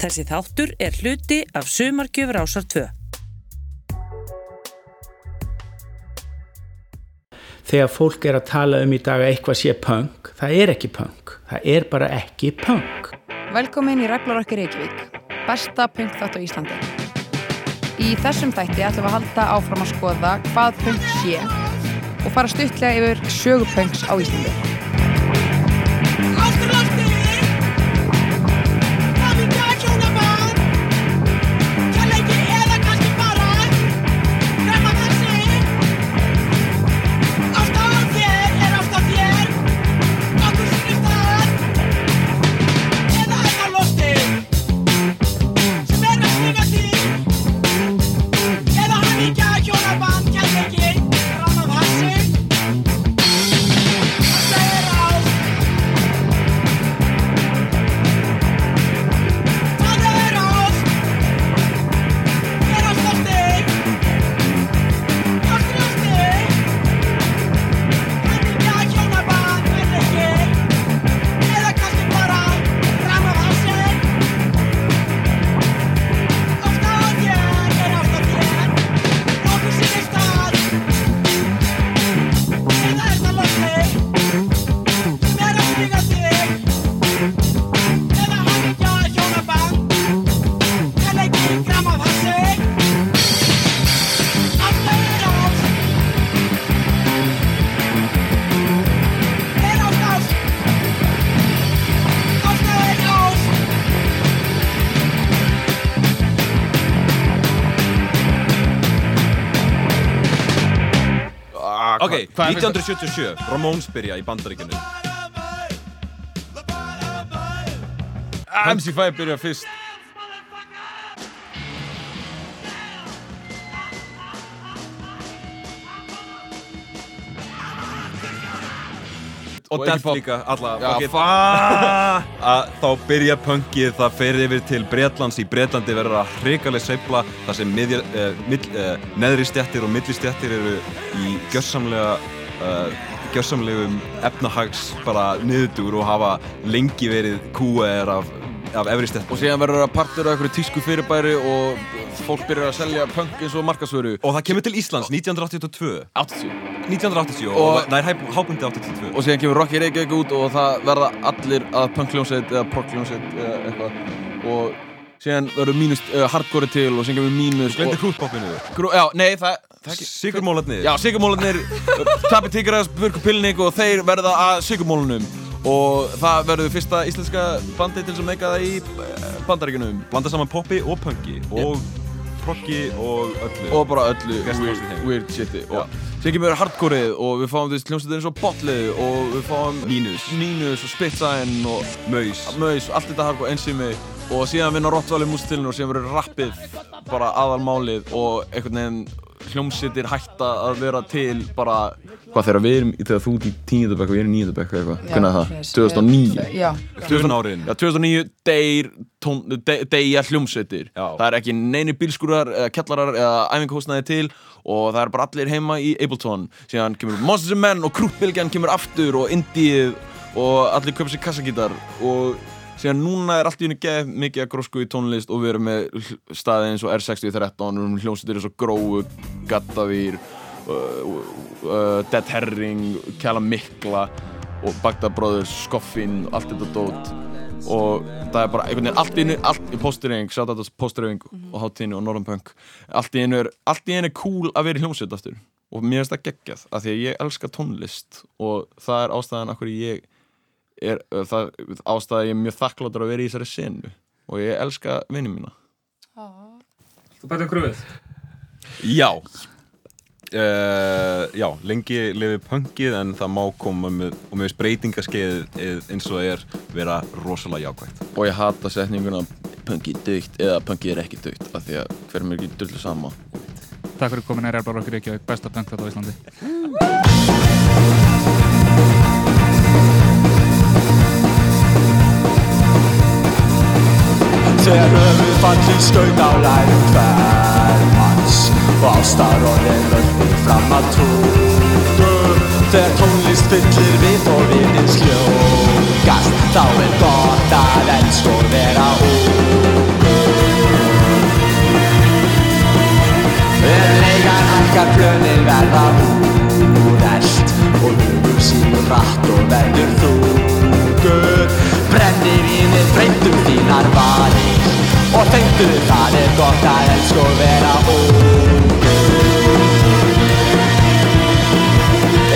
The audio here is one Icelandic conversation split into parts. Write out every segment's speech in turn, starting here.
Þessi þáttur er hluti af Sumargjöfur ásar 2. Þegar fólk er að tala um í dag að eitthvað sé punk, það er ekki punk. Það er bara ekki punk. Velkomin í Ræflarokki Reykjavík, besta punk þátt á Íslandi. Í þessum þætti ætlum við að halda áfram að skoða hvað punk sé og fara stuttlega yfir sögupunks á Íslandi. Ok, 1977, Ramones byrja í bandaríkinu MC5 byrja fyrst Og Og Death líka, að Þá byrja punkið, það fer yfir til Bretlands. Í Bretlandi verður það hrikaleg sveifla þar sem miðja, uh, mill, uh, neðri stjættir og milli stjættir eru í gjörsamlega uh, gjörsamlegum efnahags bara niðurdur og hafa lengi verið kúaðir af, af efri stjættir Og síðan verður það partur af einhverju tísku fyrirbæri og fólk byrjar að selja punk eins og markasvöru Og það kemur til Íslands 1982 80 1980 og, Og- það er hábundi 82 Og síðan kemur Rocky Reykjavík út og það verða allir að punk-hljómsveit eða prog-hljómsveit eða eitthvað. Og síðan verður mínus uh, hardcore til og síðan kemur mínus Glendi og- hrútpoppinu Grú, Já, nei, það, Sigurmólarnir Já, sigurmólarnir, Tapi Tigras, Burku Pilning og þeir verða að sigurmólunum og það verður fyrsta íslenska bandi til að meika það í eh, bandaríkjunum. Blanda saman poppi og punki og proggi og öllu. Og bara öllu weird, í weird shiti og síðan kemur hardcoreið og við fáum veist hljómsveitir eins og Botlið og við fáum Mínus. Mínus og Spitsign og Maus. Maus, allt þetta hardcore ensimi og síðan vinna Rottweiler músitilinu og síðan verður rappið bara aðalmálið og einhvern veginn hljómsveitir hætta að vera til bara hvað þegar við erum, þegar þú ert í tíundabæk og ég er í eitthvað, hvernig er það? 2009 Já, Tvöðun árin. Já, 2009 deyr tón, de, deyja hljómsveitir. Já. Það er ekki neini bílskúrar eða kjallarar eða æfingahúsnaði til og það er bara allir heima í Ableton. Síðan kemur Monsters and Men og Krúttbylgjan kemur aftur og Indieð og allir köpa sér kassagítar og síðan núna er allt í henni geð mikið að grósku í tónlist og við erum með staði eins og R6013 við erum með hljómsveitir eins og Gróu, Gattavír uh, uh, Dead Herring Kjala Mikla og Bagdad Brothers, Skoffin allt þetta dót. Og það er bara einhvern veginn allt í einu, allt í póstureying sjátt að póstureying og hátíðinu og Northern Punk. Allt í einu er, allt í einu er cool að vera í hljómsveit aftur. Og mér finnst það geggjað af því að ég elska tónlist og það er ástæðan af hverju ég er, uh, það, ástæðan að ég er mjög þakkláttur að vera í þessari senu. Og ég elska vinni mína. Þú bæti okkur við? Já. Uh, já, lengi lifi punkið en það má koma með og með breytingaskeið eins og það er vera rosalega jákvægt og ég hata setninguna punkið dögt eða punkið er ekki dögt af því að hver mér ekki drullu sama Takk fyrir komin að Ræflar okkur ekki besta punk þetta á Íslandi sér höfufallin skaut á lærum færð hans og ástaróðin völdur fram að trútu þegar tónlist fyllir við og vinnin sljókast þá er gott að elsk og vera úr en eiga hækkar blöðin verða úrest og að og vera ungur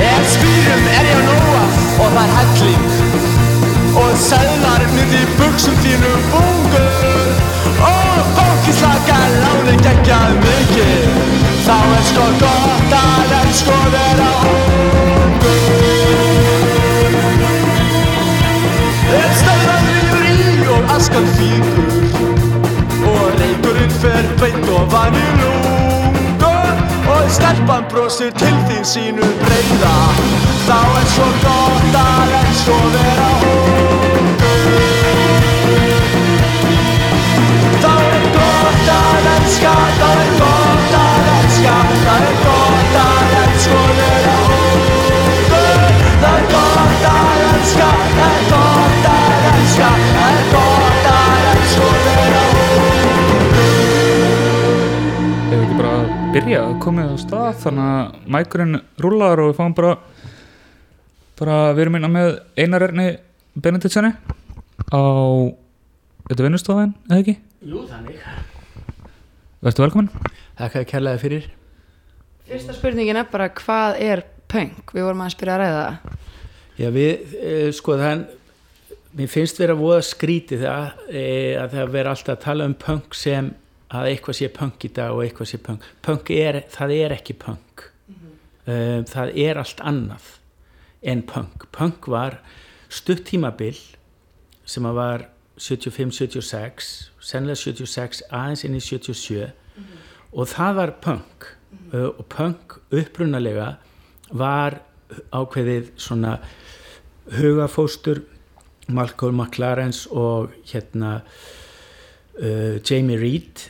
Ef spýrum er ég á nóa og það er helling. Og seðlar niður í buksum þínum bungur. Og fólkislaka láni geggjað mikið. Þá er sko gott að elska og vera ungur Ef stöðan rýfur í og askan fíkur ofan í lungun Og stelpan brosir til þín sínu breyða Þá er svo gott að elska og vera ungur komið á stað þannig að mækurinn rúlar og við fáum bara bara við erum innan með Einar Erni Benediktssoni á þetta vinnustofan, eða ekki? Jú, þannig. Vertu velkominn Þakka að kærlega fyrir. Fyrsta spurningin er bara hvað er punk? Við vorum að spyrja að ræða. Já, við, e, sko, það mér finnst vera voða skrítið það, e, að það vera alltaf að tala um punk sem að eitthvað sé punk í dag og eitthvað sé punk. Punk er, það er ekki punk. e, það er allt annað en punk. Punk var stutt tímabil sem að var 75-76, sennilega 76, aðeins inn í 77 og það var punk uh, og punk upprunalega var ákveðið svona hugafóstur Malcolm McLarens og hérna uh, Jamie Reed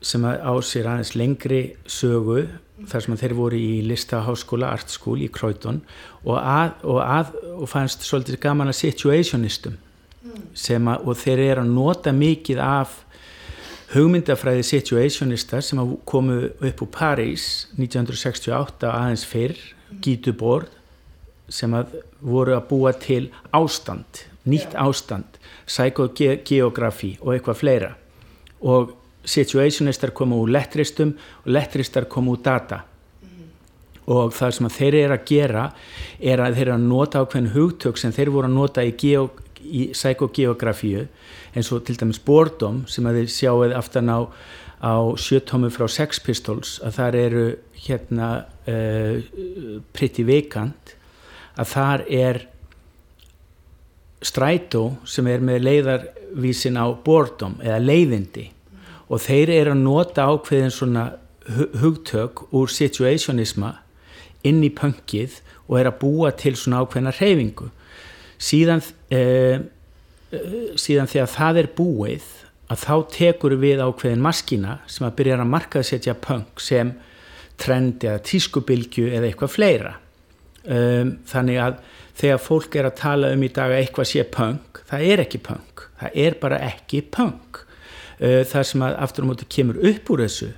sem á sér aðeins lengri sögu þar sem þeir voru í listaháskóla Art School í Croydon og, og, og fannst svolítið gaman að situationistum að, og þeir eru að nota mikið af hugmyndafræði situationista sem komu upp úr París 1968 aðeins fyrr Debord sem að voru að búa til ástand, nýtt ástand psychogeografi og eitthvað fleira. Og situationistar komu úr lettristum og lettristar komu úr data. Og það sem þeir eru að gera er að þeir eru að nota ákveðin hugtök sem þeir voru að nota í, í psychogeografíu eins og til dæmis boredom sem að þeir sjáuð aftan á, á sjötómu frá Sex Pistols að þar eru hérna uh, pretty vacant að þar er strætó sem er með leiðarvísin á boredom eða leiðindi og þeir eru að nota ákveðin svona hu- hugtök úr situationisma inn í punkið og er að búa til svona ákveðina reyfingu síðan eh, síðan þegar það er búið að þá tekur við ákveðin maskína sem að byrja að markaðsetja punk sem trend eða tískubilgju eða eitthvað fleira. Um, þannig að þegar fólk er að tala um í dag að eitthvað sé punk, það er ekki punk það er bara ekki uh, það sem aftur á móti kemur upp úr þessu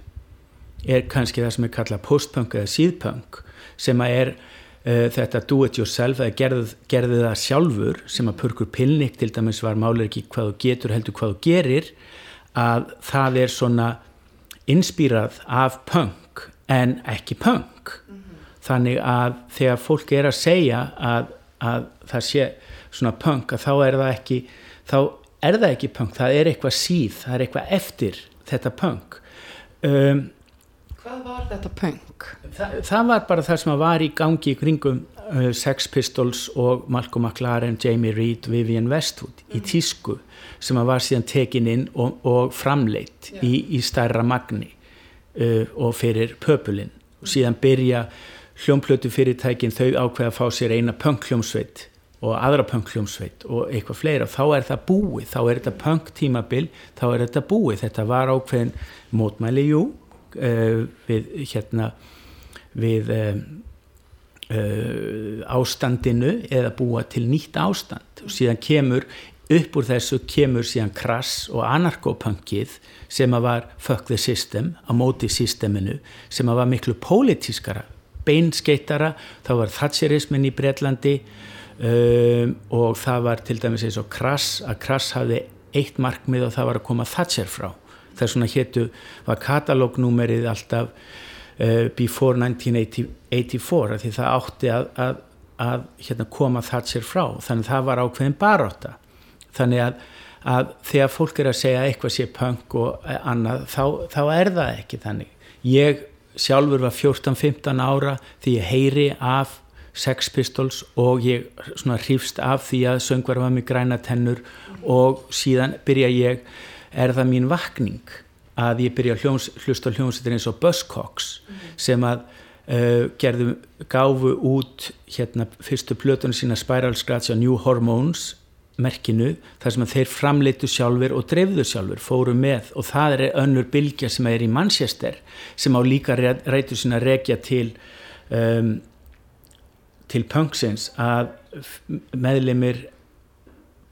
er kannski það sem er kallað postpunk eða síðpunk sem að er uh, þetta do it yourself eða gerðu, gerðu það sjálfur sem að purkur pilnik til dæmis var málir ekki hvað þú getur heldur hvað þú gerir að það er svona inspírað af punk en ekki punk. Þannig að þegar fólk er að segja að, að það sé svona punk að þá er það ekki þá er það ekki punk, það er eitthvað síð það er eitthvað eftir þetta punk. Um, Hvað var þetta punk? það, það var bara það sem var í gangi í kringum uh, Sex Pistols og Malcolm McLaren, Jamie Reed, Vivian Westwood í tísku sem var síðan tekin inn og, og framleitt í, í stærra magni uh, og fyrir pöpulinn. Og síðan byrja hljómplötu fyrirtækin þau ákveða að fá sér eina punk-hljómsveit og aðra punk-hljómsveit og eitthvað fleira þá er það búið, þá er þetta punk-tímabil þá er þetta búið, þetta var ákveðin mótmæli, jú uh, við hérna við um, uh, ástandinu eða búa til nýtt ástand. Og síðan kemur upp úr þessu kemur síðan krass og anarkopunkið sem að var fuck the system á móti systeminu sem að var miklu pólitískara beinskeittara, þá var thatcherismin í Breitlandi um, og það var til dæmis eins og krass að krass hafði eitt markmið og það var að koma Thatcher frá. Þess vegna héttu var katalógnúmerið alltaf uh, before 1984 því það átti að, að, að hérna, koma Thatcher frá. Þannig að það var ákveðin baróta þannig að, að þegar fólk er að segja eitthvað sé punk og annað þá, þá er það ekki þannig. Ég sjálfur var 14-15 ára því ég heyri af Sex Pistols og ég svona hrýfst af því að söngvar var með græna tennur og síðan byrja ég, er það mín vakning að ég byrja að hljós, hlusta hljómsveitir eins og Buzzcocks sem að uh, gerðu gáfu út hérna fyrstu plötunum sína Spiral Scratch og New Hormones merkinu þar sem þeir framleitu sjálfur og dreifðu sjálfur, fóru með og það er önnur bylgja sem er í Manchester sem á líka rætu sína rekja til um, til punksins að meðlemið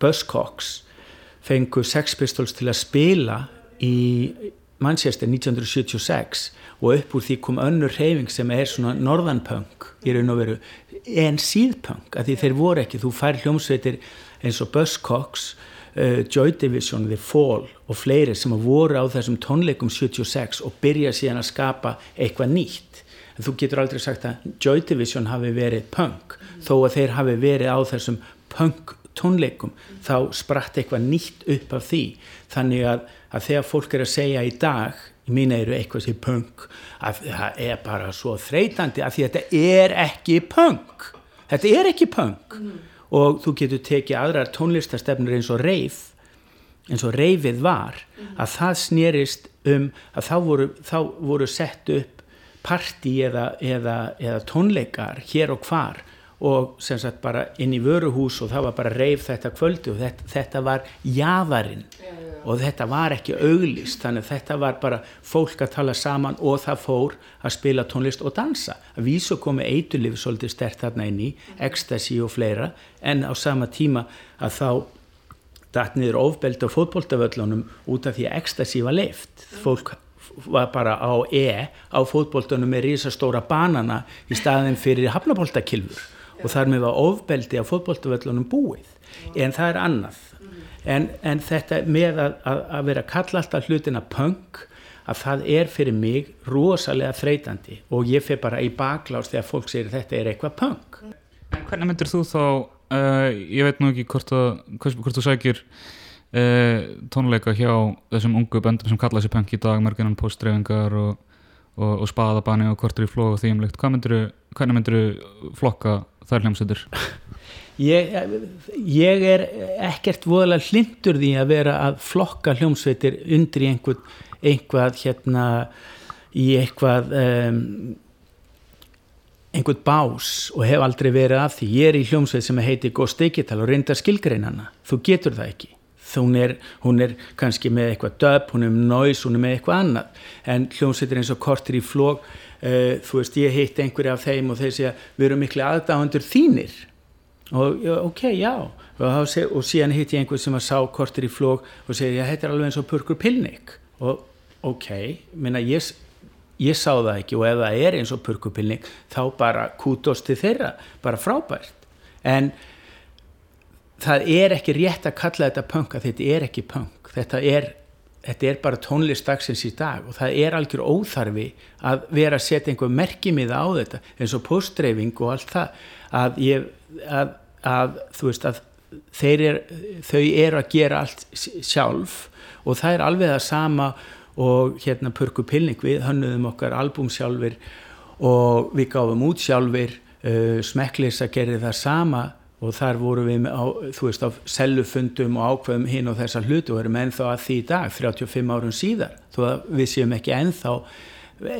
Buzzcocks fengu Sex Pistols til að spila í Manchester 1976 og upp úr því kom önnur reyfing sem er svona norðanpunk í raun og veru en síðpunk að því þeir voru ekki, þú fær hljómsveitir eins og Buzzcocks uh, Joy Division, The Fall og fleiri sem voru á þessum tónleikum 76 og byrja síðan að skapa eitthvað nýtt en þú getur aldrei sagt að Joy Division hafi verið punk. Mm. þó að þeir hafi verið á þessum punk tónleikum þá spratt eitthvað nýtt upp af því. Þannig að, að þegar fólk er að segja í dag í mín eru eitthvað sem punk að það er bara svo þreytandi að því að þetta er ekki punk. Þetta er ekki punk. Mm og þú getur tekið aðrar tónlistastefnur eins og reif eins og reifið var að það snerist um að þá voru, þá voru sett upp parti eða, eða, eða tónleikar hér og hvar og sem sagt bara inn í vöruhús og það var bara reif þetta kvöldu og þetta, þetta var jaðarinn. Og þetta var ekki auglist þannig að þetta var bara fólk að tala saman og það fór að spila tónlist og dansa. Að vísu komi eitulif svolítið stert þarna inn í ecstasy og fleira en á sama tíma að þá datt niður ofbeldi á fótbóltavöllunum út af því að ecstasy var leift fólk var bara á E á fótbóltunum með risastóra banana í staðin fyrir hafnabóltakilfur og þar með var ofbeldi á fótbóltavöllunum búið. En það er annað. En, en þetta með að, að, að vera kalla alltaf hlutina punk að það er fyrir mig rosalega þreytandi. Og ég fyrir bara í baklás þegar fólk segir þetta er eitthvað punk. Hvernig myndir þú þá uh, ég veit nú ekki hvort, að, hvort, hvort þú sækir uh, tónleika hjá þessum ungu böndum sem kalla þessi punk í dag mörgunan postdreifingar og, og, og spaðabani og kortur í flóð og þýmlegt hvernig myndir þú flokka þær hljómsættir? Ég, ég er ekkert voðalega hlindur því að vera að flokka hljómsveitir undir í einhver, einhvað hérna í eitthvað um, einhvern bás og hef aldrei verið af því. Ég er í hljómsveit sem heiti Ghost Digital og reyndar skilgreinana, þú getur það ekki hún er, hún er kannski með eitthvað döp, hún er með noise, hún er með eitthvað annað. En hljómsveitir eins og kortir í flóg uh, þú veist, ég heitti einhverja af þeim og þeir segja, við erum miklu aðdáðandur þínir. Og ok, já. Og, seg, og síðan hitt ég einhver sem að sá kortir í flók og segja, þetta er alveg eins og purkur pilnik. Og ok, minna ég, ég sá það ekki og ef það er eins og purkur pilnik þá bara kútost til þeirra bara frábært. En það er ekki rétt að kalla þetta punk að þetta er ekki punk. Þetta er, þetta er bara tónlistdagsins í dag og það er algjör óþarfi að vera að setja einhver merkimiða á þetta eins og postdreyfing og allt það að ég að, að þú veist að er, þau eru að gera allt sjálf og það er alveg það sama og hérna Pörku Pilning við hönnuðum okkar albúm sjálfur og við gáðum út sjálfur uh, Smekklis að gera það sama og þar voru við á, þú veist á sellufundum og ákveðum hinn og þessar hlutu og erum ennþá að því í dag 35 árum síðar þó að við séum ekki ennþá e,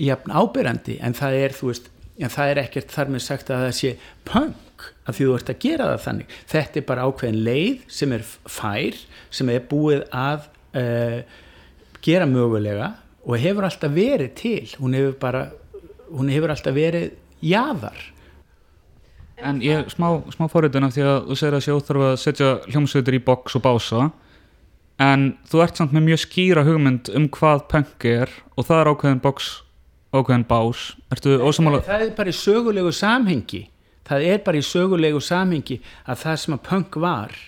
jafn ábyrrandi en það er þú veist en það er ekkert þar með sagt að það sé punk að því þú ert að gera það þannig. Þetta er bara ákveðin leið sem er fær sem er búið að uh, gera mögulega og hefur alltaf verið til. Hún hefur bara hún hefur alltaf verið jáðar En ég er smá, smá forritin af því að þú segir að sé óþarf að setja hljómsveitur í box og bása. En þú ert samt með mjög skýra hugmynd um hvað punk er og það er ákveðin box, ákveðin bás. Ertu ósamála? það er bara í sögulegu samhengi. Það er bara í sögulegu samhengi að það sem að punk var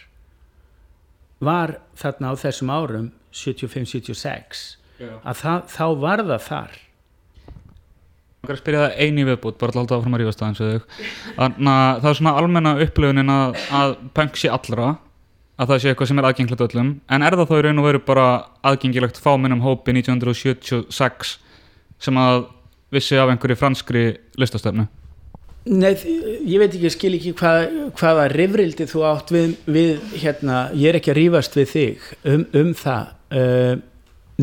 var þarna á þessum árum 75-76 að það, þá var það þar Ég spyrja það eini viðbútt, bara að rífast aðeins við þig. Þannig að það er svona almenna upplöfunin að, að punk sé allra, að það sé eitthvað sem er aðgengilegt öllum, en er það þá í raun og veru bara aðgengilegt fáminnum hópi 1976 sem að vissi af einhverju franskri listastöfnu? Nei, ég veit ekki, ég skil ekki hvað, hvaða rifrildi þú átt við, við hérna, ég er ekki að rífast við þig um, um það uh,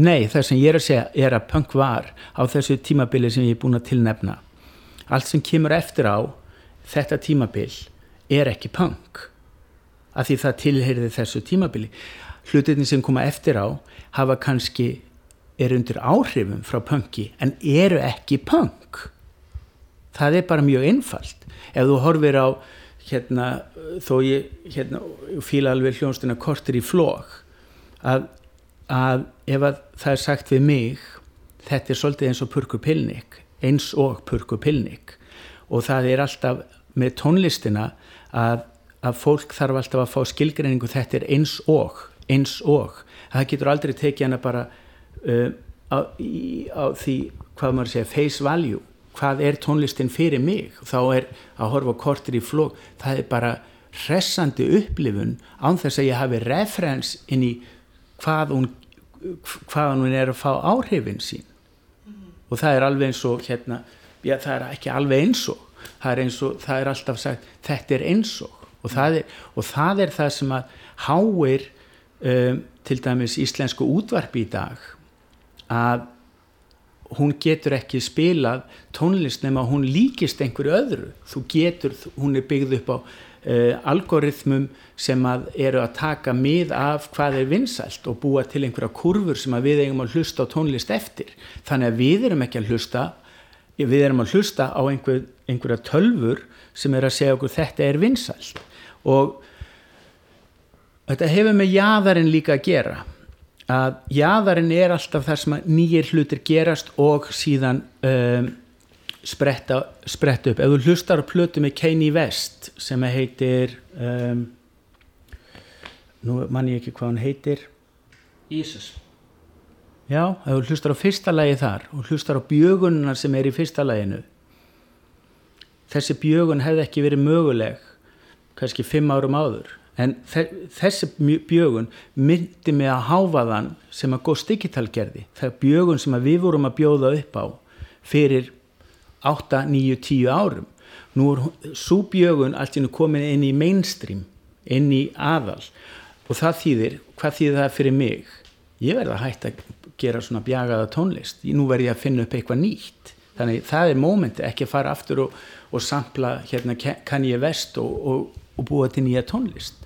nei, það sem ég er að segja er að punk var á þessu tímabili sem ég er búin að tilnefna. Allt sem kemur eftir á þetta tímabil er ekki punk af því það tilheyrði þessu tímabili. Hlutinni sem koma eftir á hafa kannski er undir áhrifum frá punki en eru ekki punk. Það er bara mjög einfalt. Ef þú horfir á hérna, þó ég hérna, fíla alveg hljónstuna kortir í flók að, að ef að það er sagt við mig þetta er svolítið eins og purku pilnik eins og purku pilnik og það er alltaf með tónlistina að, að fólk þarf alltaf að fá skilgreiningu þetta er eins og, eins og. Það getur aldrei tekið hana bara uh, á, í, á því hvað maður segja face value. Hvað er tónlistin fyrir mig? Þá er að horfa kortir í flók það er bara hressandi upplifun án þess að ég hafi referens inn í hvað hún hvað hún er að fá áhrifin sín. Og það er alveg eins og hérna, já það er ekki alveg eins og það er eins og, það er alltaf sagt þetta er eins og. Og það er, og það, er það sem að háir um, til dæmis íslensku útvarpi í dag að hún getur ekki spilað tónlist nema hún líkist einhverju öðru. Þú getur, hún er byggð upp á uh, algoritmum sem að eru að taka mið af hvað er vinsælt og búa til einhverja kurfur sem að við eigum að hlusta á tónlist eftir. Þannig að við erum ekki að hlusta við erum að hlusta á einhver, einhverja tölfur sem er að segja okkur þetta er vinsælt. Og þetta hefur með jaðarinn líka að gera að jaðarinn er alltaf þar sem nýjir hlutir gerast og síðan um, spretta, spretta upp. Ef þú hlustar á plötu með Kanye West sem að heitir um, nú mann ég ekki hvað hann heitir. Jesus. Já, ef þú hlustar á fyrsta lagi þar og hlustar á bjögunnar sem er í fyrsta laginu þessi bjögun hefði ekki verið möguleg kannski fimm árum áður. En þessi bjögun myndi mig að háfaðan sem að Ghost Digital gerði. Það bjögun sem að við vorum að bjóða upp á fyrir 8, 9, 10 árum. Nú er svo bjögun allt í nú komin inn í mainstream inn í aðal. Og það þýðir, hvað þýðir það fyrir mig? Ég verði að hætta að gera svona bjagaða tónlist, nú verði ég að finna upp eitthvað nýtt. Þannig það er mómenti ekki að fara aftur og, og sampla hérna Kanye West og, og, og búa til nýja tónlist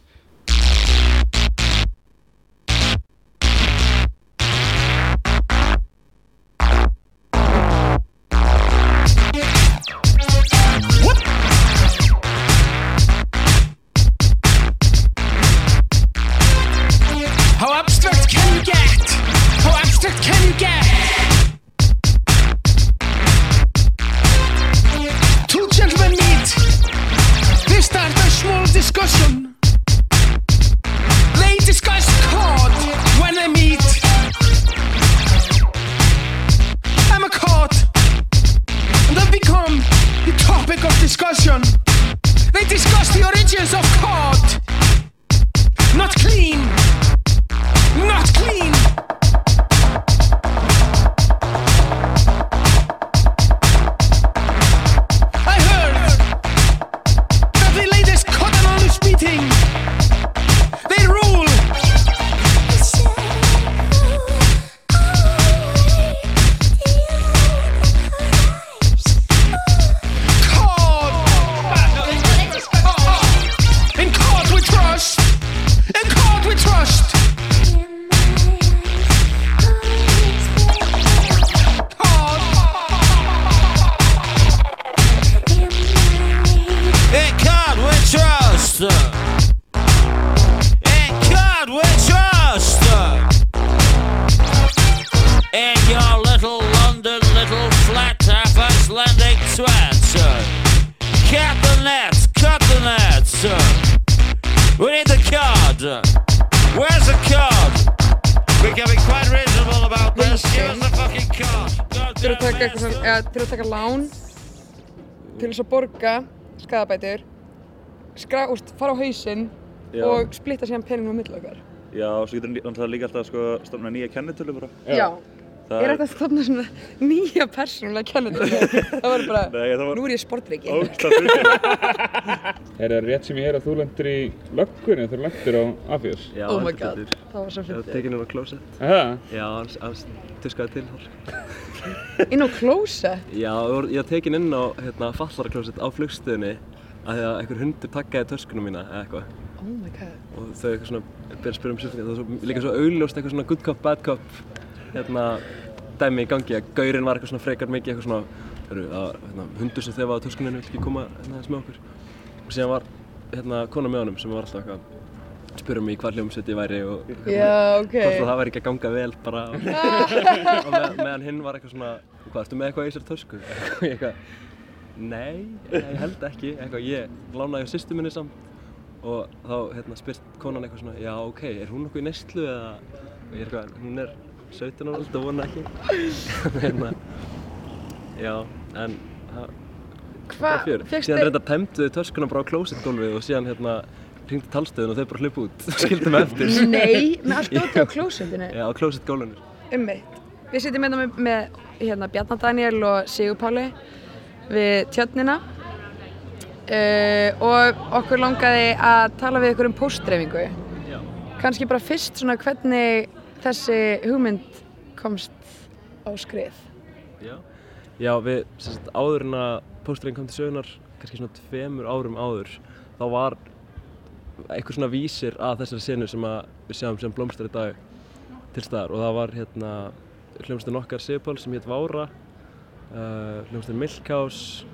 að borga skadabætur skra, úst, fara á hausinn Já. og splitta síðan peningum á milli okkar Já, og svo getur náttúrulega líka alltaf sko stofna nýja kennitölu bara. Já. Það Er þetta að stofna svona nýja persónulega kennitölu? Það var bara, Nei, það var- nú er ég sportriki. Er það rétt sem ég er að þú lendir í löggunni þegar þú lendir á Afjós? Já, Oh my god, það var svo Já, fyndið. tekin inn á klósett. Já, hans, hans tuskaði til þar. Inn á klósett? Já, ég var- tekin inn á hérna, fallaraklósett á flugstöðinni af því að einhver hundur takkaði töskunum mína eða eitthvað. Oh my god. Og þau eitthvað svona, byrja að spyrja um sérfninga. Það var svo, líka svo augljóst eitthvað svona good cop, bad cop hérna, dæmi í gangi. Að gaurinn var eitthvað svona frekar mikið eitthvað svona, hörru, að hérna, hundur sem þefaði töskuninu vill ekki koma hérna, aðeins með okkur. Og síðan var hérna, kona með honum sem var alltaf eitthvað spyrja mig hvað hljómsveit ég væri og Já, ok. hvort að það væri ekki að ganga vel bara og með, meðan hinn var eitthvað svona hvað, ertu með eitthvað í þessari tösku? og ég eitthvað, nei, ég held ekki eitthvað, ég lánaði á sýstu minni samt og þá hérna, spyrt konan eitthvað svona, já ok, er hún nokkuð í neyslu eða og ég eitthvað, hún er 17 ára aldrei, vona ekki hérna, já, en það Hva- bara fjör. fékkstu- síðan reynda tæmdu þau töskuna bara á klósettgólfið og síðan hérna hringdi talstöðun og þau bara hlupu út og skildu mig eftir Nei, með allt dótið á klósettinu. Já, á klósettgólfinu Ummitt. Við sitjum hérna með, með hérna, Bjarnar Daniel og Sigur Páli við tjötnina uh, og okkur langaði að tala við ykkur um póstdreifingu. Kanski bara fyrst svona hvernig þessi hugmynd komst á skrið. Já, Já við, sagt, áður en að pósturinn kom til sögunar, kannski svona tveimur árum áður, þá var einhver svona vísir að þessari senu sem við sjáum sem blómstar í dag til staðar og það var hérna hljómsdun okkar Sigurpál sem hétt Vára, uh, hljómsdun Milkhouse,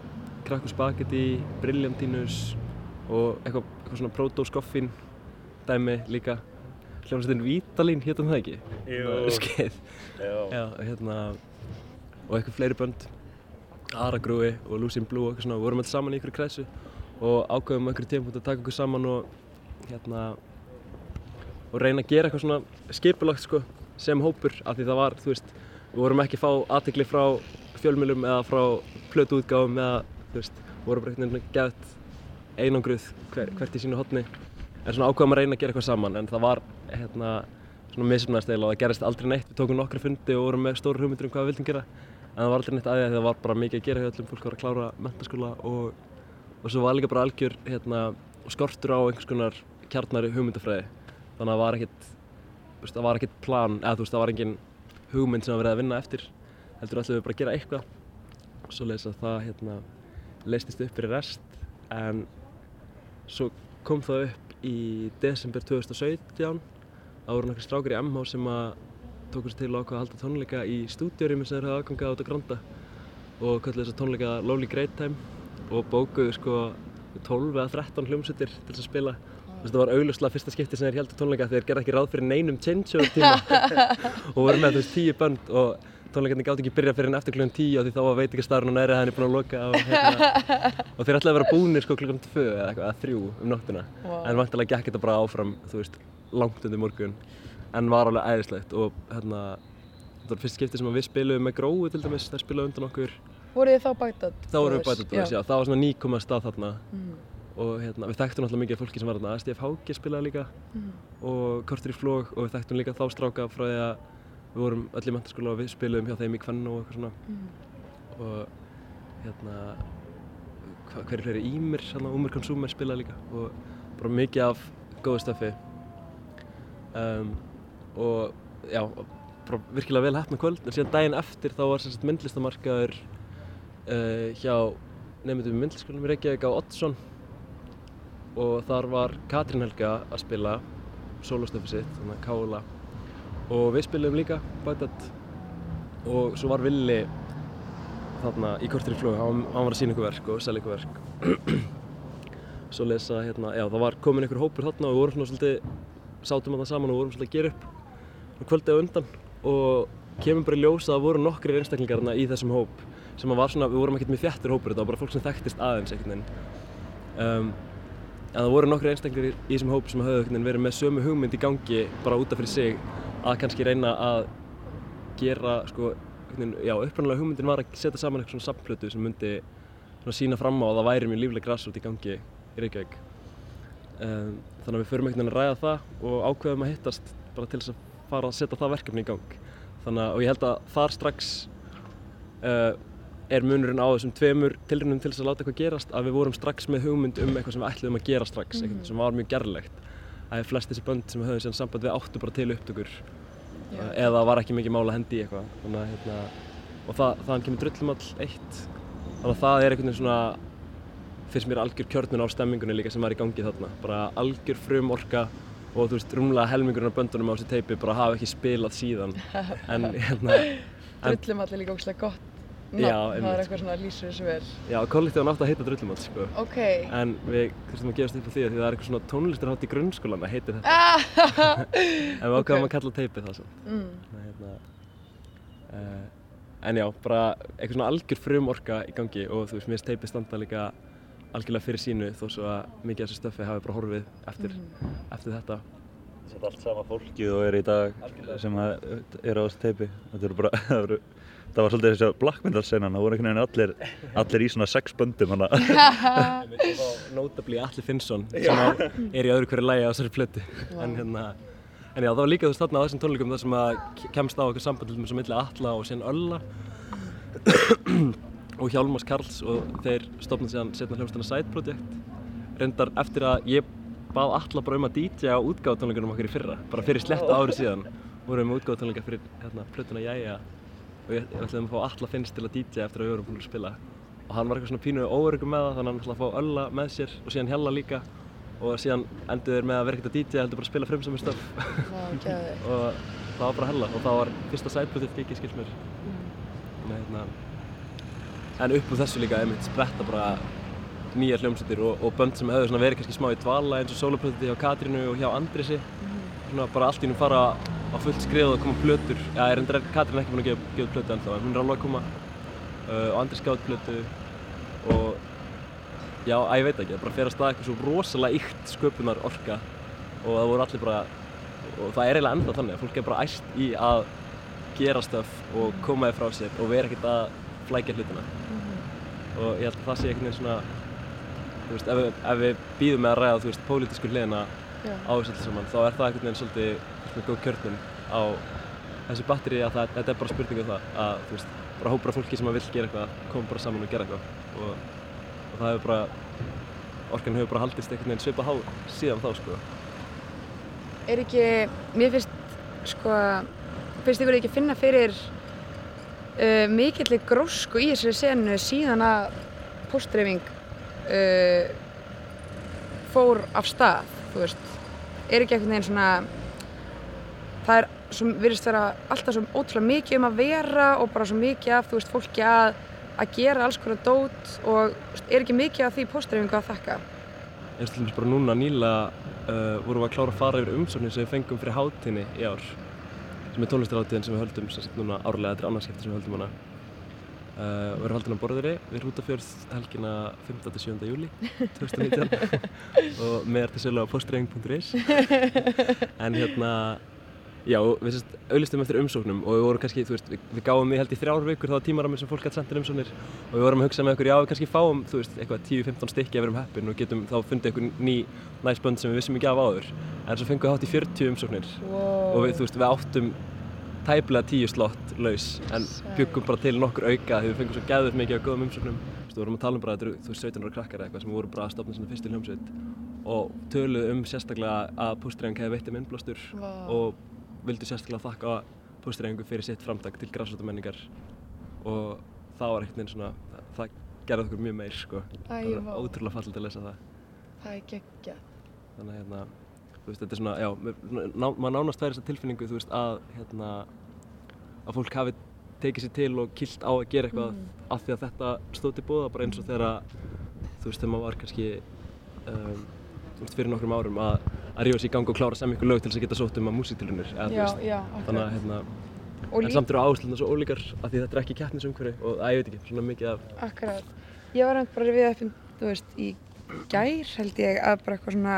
Krakku Spagetti, Brilliantinus og eitthvað, eitthvað svona proto-skoffin dæmi líka. Hljómsdun Vítalín héttum það ekki? Jú. Skeið. Já. Hérna, og eitthvað fleiri bönd Aragrúi og Lucien Blue og eitthvað svona, við vorum alls saman í ykkur kræsu og ákveðum einhverju tímapunkt að taka okkur saman og hérna og reyna að gera eitthvað svona skipulagt sko, sem hópur af því það var, þú veist, við vorum ekki að fá aðtegli frá fjölmjölum eða frá plötuútgáfum eða, þú veist, vorum bara einhvern veginn gætt einangruð hver, hvert í sínu hotni en svona ákveðum að reyna að gera eitthvað saman en það var hérna svona mismunast eiginlega og það gerist aldrei neitt. Við tókum nokkra fundi og vorum með stóru hugmyndir um hvað við vildum gera en það var aldrei neitt aðeins það var bara mikið að gera hjá öllum. Fólk var að klára mentaskóla og, og svo var líka bara algjör hérna, skortur á einhvers konar kjarnari hugmyndafræði. Þannig að það var ekkert það var ekkert plan eða þú veist það var engin hugmynd sem var verið að vinna eftir heldur ætlum við bara að gera eitthvað. Svo leiðis að það hérna, leistist upp fyrir rest en svo kom það upp í desember 2017 Það voru nokkri strákar í MH sem að tóku sér til ákveða að halda tónleika í stúdíórými sem þeir hafði aðgangað át að granda og kallið þess að tónleika Lonely Great Time og bókuðu sko 12 eða 13 hljómsveitir til þess að spila Það var augljóslega fyrsta skipti sem þeir heldur tónleika þegar þeir gerði ekki ráð fyrir neinum changeover tíma og voru með veist tíu bönd og tónleikarnir gátt ekki byrja fyrir en eftir klukkan tíu því þá var veitingastæðurinn og næri að henni búin að loka og, hérna, og þeir ætlaði að vera búnir sko klukkan tvö eða eitthvað, eða þrjú um nóttina Vá. en vantilega gekk þetta bara áfram þú veist, langt undir morgun en var alveg æðislegt og hérna þetta var fyrst skipti sem að við spiluðum með gróu til dæmis, þær spilaðu undan okkur Voruð þið þá Bagdad? þá vorum við bætað já. já, það var svona nýkomað stað þarna Mm. Og hérna, við þekktum náttúrulega mikið af fólki sem var þarna. STF Háki spilaði líka. Mm. og Kortur í flóg og við þekktum líka þá stráka frá því að við vorum öll í mentaskóla og við spiluðum hjá þeim í Kvennu og eitthvað svona. Mm. og hérna hva, hver er fleiri Ímir, hérna Úmir Consumer spilaði líka. Og bara mikið af góðu stöfi um, og já, bara virkilega vel hefna kvöld. En síðan daginn eftir þá var myndlistamarkaður uh, hjá nefndum myndlistaskólanum í Reykjavík á Oddsson og þar var Katrín Helga að spila sólostöfi sitt, þannig að Kála og við spilum líka Bagdad og svo var Villi þarna í kortir í flug, hann, hann var að sína ykkur verk og selja ykkur verk. Svo lesa hérna, já það var komin ykkur hópur þarna og við vorum svona svolítið sátum þarna saman og vorum svolítið að gera upp. Kvöldið á undan. Og kemur bara í ljós að það voru nokkrir einstaklingar í þessum hóp sem að var svona, við vorum ekkert með þjættur hópur þetta var bara fólk sem þekktist aðeins einhvern veginn. Um, en það voru nokkrir einstaklingar í, í þessum hóp sem veginn verið með sömu hugmynd í gangi bara útaf fyrir sig að kannski reyna að gera sko, já, upprannulega hugmyndin var að setja saman eitthvað svona samplötu sem myndi svona sína fram á að það væri mjög lífleg grassrút í gangi í Reykjavík. Um, þannig að við förum einhvern veginn að ræða það og ákveðum að hittast bara til þess að fara að setja það verkefni í gang. Þannig að, og ég held að þar strax uh, er munurinn á þessum tveimur tilrunum til þess að láta eitthvað gerast að við vorum strax með hugmynd um eitthvað sem við ætluðum að gera strax, eitthvað sem var mjög gerlegt. Að flest þessi bönd sem höfum síðan samband við áttu bara til upptökur uh, eða var ekki mikið mála hendi í eitthvað. Þannig að hérna, og það, þaðan kemur drullumall eitt. Þannig að það er einhvern veginn svona finnst mér algjör kjörnun á stemmingunni líka sem var í gangi þarna. Bara algjör frum orka og þú veist rúmlega helmingurinn af böndunum á þessu teipi bara hafa ekki spilað síðan. En hérna en, Drullum allir líka ógslag gott nafn, Já, það er eitthvað svona lýsur þessu vel. Já, kollektíðan átti að heita drullumall sko. Ok. En við þurftum að gefast upp á því að því það er eitthvað svona tónlistarhátt í grunnskólan að heiti þetta. Ah, en við ákveðum að kalla teipið það svo. Mm. hérna, uh, en já, bara eitthvað svona algjör frum orka í gangi og þú veist, mér finnst teipið standa líka algjörlega fyrir sínu þó svo að mikið af þessu stöfi hafi bara horfið eftir, eftir þetta. Þetta er allt sama fólkið og er í dag sem að er á þessu teipi. Þetta eru bara, það það var svolítið þessi Black Metal senan, það voru einhvern veginn allir, allir í svona sex böndum hana. Notably Alli Finnsson sem að er í öðru hverju lægi á þessari plötu. En hérna En já, það var líka þú veist þarna á þessum tónleikum þar sem að kemst á okkur samband til þess að milli Alla og síðan Ölla. Og Hjálmars Karls og þeir stofnaði síðan setna hljómsdana Side Project. Reyndar eftir að ég bað Alla bara um að DJ á útgáðutónleikunum okkar í fyrra bara fyrir sletta ári síðan vorum við með útgáðutónleika fyrir hérna, plötuna Jæja og ég, ég ætlaði að fá Alla Finns til að DJ eftir að við vorum búin að spila. Og hann var eitthvað svona pínu óörugum með það þannig að hann ætlaði að fá Ölla með sér og síðan Hjalla líka. Og síðan endur þeir með að vera ekkert að DJ heldur bara að spila frumsamur stöf og það var bara hella og það var fyrsta sætbútið gigi skils mér. Nei, hérna, en upp úr þessu líka einmitt spretta bara nýjar hljómsveitir og, og bönd sem svona verið kannski smá í dvala eins og soloprojekti hjá Katrínu og hjá Andrisi svona bara allt í hennum fara á fullt skrið og koma plötur. Já, er endur Katrín ekki búin að gefa, gefa plötu ennþá en hún er alveg að koma. Uh, og Andris gaf út plötu. Og já, að ég veit ekki, það bara fer að stað eitthvað svo rosalega ykt sköpunar orka og það voru allir bara og það er eiginlega ennþá þannig að fólk er bara æst í að gera stöf og koma þið frá sér og vera ekkert að flækja hlutina. Og ég held að það sé einhvern veginn svona þú veist, ef ef við býðum með að ræða þú veist, pólitísku hliðina á þessu öllu saman þá er það einhvern veginn svolítið svona góð kjörnum á þessu batteri að það, þetta er bara spurning um það að þú veist, bara hópur af fólki sem að vil gera eitthvað koma bara saman og gera eitthvað. Og, og það hefur bara orkan hefur bara haldist einhvern veginn svipað há síðan þá sko. Er ekki, mér finnst sko, finnst ykkur ekki finna fyrir uh, mikillir grósku í þessari senu síðan að postdreifing uh, fór af stað, þú veist? Er ekki einhvern veginn svona það er, svo virðist vera alltaf svo ótrúlega mikið um að vera og bara svo mikið af, þú veist, fólki að að gera alls konar dót og er ekki mikið af því postdreifingu að þakka eins og til dæmis bara núna nýlega uh, vorum við að klára að fara yfir umsóknir sem við fengum fyrir hátíðinni í ár sem er tónlistarhátíðin sem við höldum sem sagt núna árlega, þetta er annarskipti sem við höldum hana uh, og við erum haldin á borðri við Rútafjörð helgina 15-7. júli 2019 og með er til sölu á postreifing.is en hérna Já, við sérst auðlistum eftir umsóknum og við vorum kannski, þú veist, við, við gáum í held í þrjár vikur þá tímaramir sem fólk hætti sendt inn umsóknir og við vorum að hugsa með okkur, já, við kannski fáum, þú veist, eitthvað 10-15 stykki ef við erum heppin og getum þá fundið eitthvað ný næst bönd sem við vissum ekki af áður en svo fengum við hátt í 40 umsóknir Wow. og við, þú veist, við áttum tæplega 10 slott laus en byggum bara til nokkur auka því við fengum svo gæðið mikið af góðum umsóknum Þú við vorum að tala um bara, þú veist, 17 ára krakkar eitthvað sem voru bara að stopna svona fyrstu hljómsveit og töluðu um sérstaklega að póstræðing hefði veitt um innblástur Vá. og vildu sérstaklega þakka póstræðingu fyrir sitt framtak til græsrótamenningar og það var ekkert einn svona, það, það gerði okkur mjög meir sko. Það var ótrúlega fallið að lesa það Það er geggjað. þannig að hérna, þú veist, þetta er svona, já, maður nánast væri þessa tilfinningu, þú veist, að hérna, að fólk hafi tekið sér til og kilt á að gera eitthvað Mm. af því að þetta stóð til búða bara eins og þegar þú veist, þegar maður var kannski um, þú veist, fyrir nokkrum árum að, að rífa sig í gang og klára sem ykkur lög til þess að geta sótt um að músíktilunir þannig að hérna Og en samt eru áhersluna svo ólíkar af því þetta er ekki keppnisumhverfi og að ég veit ekki, svona mikið af Akkurat. Ég var einmitt bara við upp, þú veist, í gær held ég að bara eitthvað svona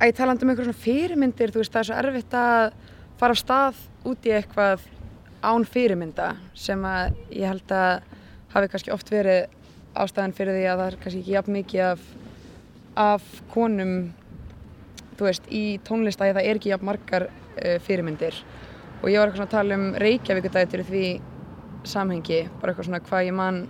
að ég talandi um eitthvað svona fyrirmyndir, þú veist, það er svo erfitt að fara af stað út í eitthvað án fyrirmynda sem að ég held að hafi kannski oft verið ástæðan fyrir því að það er kannski ekki jafn mikið af, af konum, þú veist, í tónlistæði það er ekki jafn margar uh, fyrirmyndir. Og ég var eitthvað svona að tala um Reykjavíkudætur í því samhengi, bara eitthvað svona hvað ég man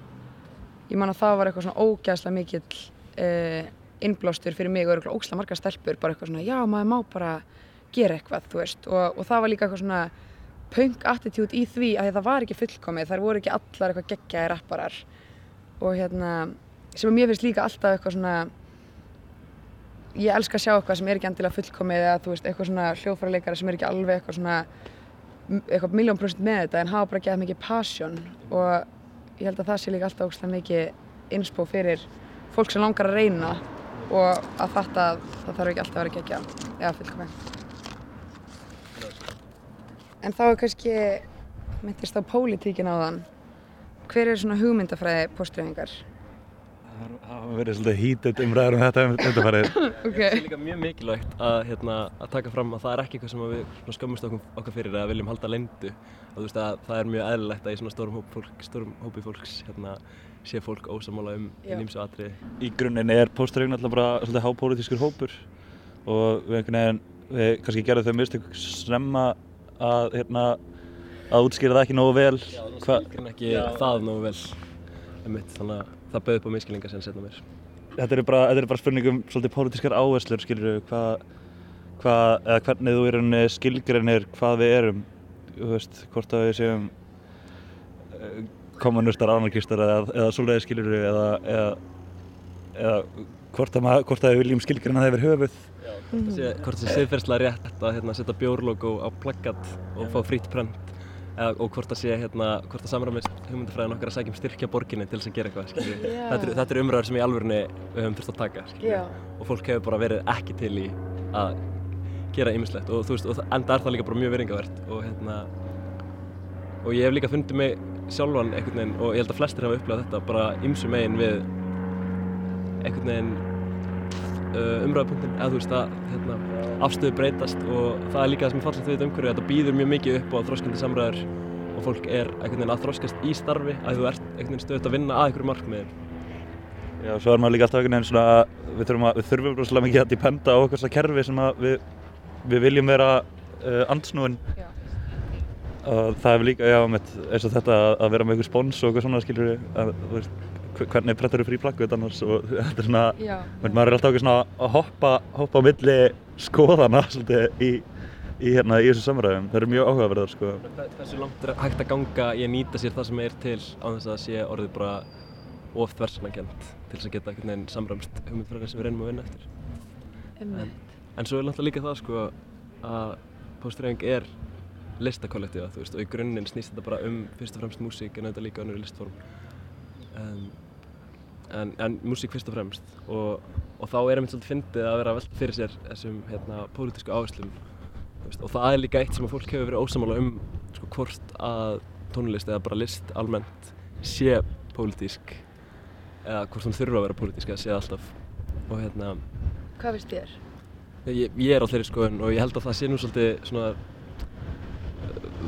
ég man að það var eitthvað svona ógæðslega mikill uh, innblástur fyrir mig og eitthvað ógæðslega margar stelpur, bara eitthvað svona já, maður má bara gera eitthvað, þú veist. Og, og það var líka eitthvað svona punk attitude í því að það var ekki fullkomið, þar voru ekki allar eitthvað geggjaði rapparar. Og hérna, sem að mér finnst líka alltaf eitthvað svona ég elska að sjá eitthvað sem er ekki endilega fullkomið eða þú veist, eitthvað svona hljóðfæraleikara sem er ekki alveg eitthvað svona eitthvað miljón prosent með þetta en hafa bara gett mikið passion og ég held að það sé líka alltaf ógstlega mikið innspó fyrir fólk sem langar að reyna og að fatta að það þarf ekki alltaf að vera gegja eða fullkomið en þá er kannski myndist á pólitíkin á þann hver er svona hugmyndafræði póstræðingar? Það hafa verið svolítið hítið umræður um þetta undanfarið. Ok. Það er líka mjög mikilvægt að, hérna, að taka fram að það er ekki eitthvað sem að við skömmumst okkur, okkar fyrir eða viljum halda leyndu. Að, þú veist, að það er mjög eðlilegt að í svona stórum, hóp fólk, stórum hópi fólks hérna, sé fólk ósamála um Já. nýmsu atriði. Í grunninn er pósturinn alltaf bara svolítið hápólitískur hópur og við einhvern veginn, við kannski gerðum þau mistök snemma að, hérna, að útskýra það ekki nógu vel. Hva, Skilgrinn ekki það nógu vel einmitt, þannig að það bauði upp á miskilingar sem setna mér. þetta eru bara, þetta eru bara spurningum svolítið pólitískar áherslur, skilur við, hvað, hvað, eða hvernig þú í rauninni skilgreinir hvað við erum, þú veist, hvort að við séum eh, kommunistar, anarkistar eða, eða svoleiði skilur við, eða, eða, eða hvort að, maður, hvort að við viljum skilgreina það yfir höfuð. Hvort það sé, hvort það sé siðferðslega rétt að hérna, setja bjórlogo á plaggat og fá frýtt prent eða, og hvort það sé, hérna, hvort það samræmist hugmyndafræðin okkar að sækja um styrkja borginni til þess að gera eitthvað. Þetta, eru- eru umræður sem í alvörunni við höfum þurft að taka. Og fólk hefur bara verið ekki til í að gera ýmislegt og þú veist, og enda er það líka bara mjög viringavert og hérna og ég hef líka fundið mig sjálfan einhvern veginn og ég held að flestir hafa upplegað þetta bara ymsum megin við einhvern veginn uh, umræðupunktin eða þú veist að hérna, afstöðu breytast og það er líka það sem er fallegt við þetta umhverju þetta býður mjög mikið upp á þroskandi samræður og fólk er einhvern veginn að þroskast í starfi að þú ert einhvern veginn stöðut að vinna að einhverju markmiðum Já, svo er maður líka alltaf einhvern veginn svona að við þurfum, að, við þurfum rosalega mikið að dependa á okkar svona kerfi sem að við, við viljum vera uh, andsnúin. Já. Og það er líka, já, mitt, eins og þetta að- að vera með einhver spons og eitthvað svona skilur við, að, hvernig brettar þú frí plakkut annars og þetta er svona, Já. menn, maður er alltaf eitthvað svona að hoppa, hoppa á milli skoðana svolítið í, í, hérna, í þessu samræðum. Það eru mjög áhugaverðar, sko. Hversu langt er hægt að ganga í að nýta sér það sem er til á þess að það sé orðið bara of þversanakent til þess að geta einhvern veginn samræmst hugmyndfræðin sem við reynum að vinna eftir. En, en svo er náttúrulega líka það sko að póstræðing er veist, og í grunninn snýst þetta bara um fyrst og fremst músík en þetta líka önnur listform. En, en, en músík fyrst og fremst. Og, og þá er einmitt svolítið fyndið að vera að velta fyrir sér þessum hérna pólitísku áherslum og það er líka eitt sem að fólk hefur verið ósamála um sko, hvort að tónlist eða bara list almennt sé pólitísk eða hvort hún þurfa að vera pólitísk eða sé alltaf. Og hérna Hvað finnst þér? ég, ég er á þeirri skoðun og ég held að það sé nú svolítið svona,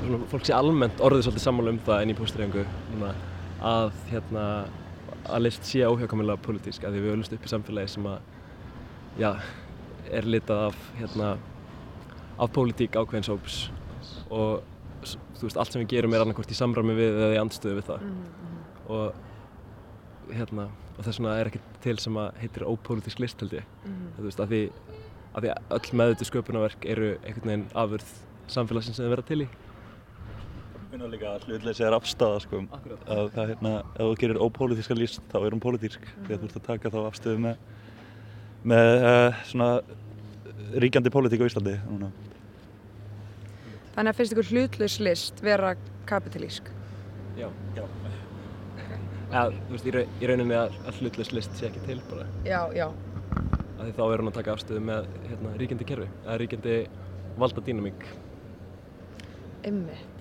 svona fólk sé almennt orðið svolítið sammála um það inn í póstreifingu núna að hérna að list sé óhjákamilega pólitísk að því við höfumst upp í samfélagi sem að já, er litað af hérna af pólitík ákveðins hóps og þú veist, allt sem við gerum er annarkvort í samræmi við eða í andstöðu við það. Og hérna og þess vegna er ekkert til sem að heitir ópólitísk list held ég. Mhm. þú veist, að því, að því öll meðutu sköpunarverk eru einhvern veginn afurð samfélagsins sem þau vera til í finna líka að hlutleysi er afstæða sko. að það hérna, ef þú gerir ópólitíska list þá er hún pólitísk því að þú ert að taka þá afstöðu með með uh, svona ríkjandi pólitík á Íslandi núna. Þannig að finnst ykkur hlutlaus list vera kapitalísk? Já, já. Eða, þú veist, í, rau- í rauninni að, að hlutlaus list sé ekki til bara Já, já. af því þá er hún að taka afstöðu með hérna, ríkjandi kerfi, eða ríkjandi valda dýnamík. Einmitt.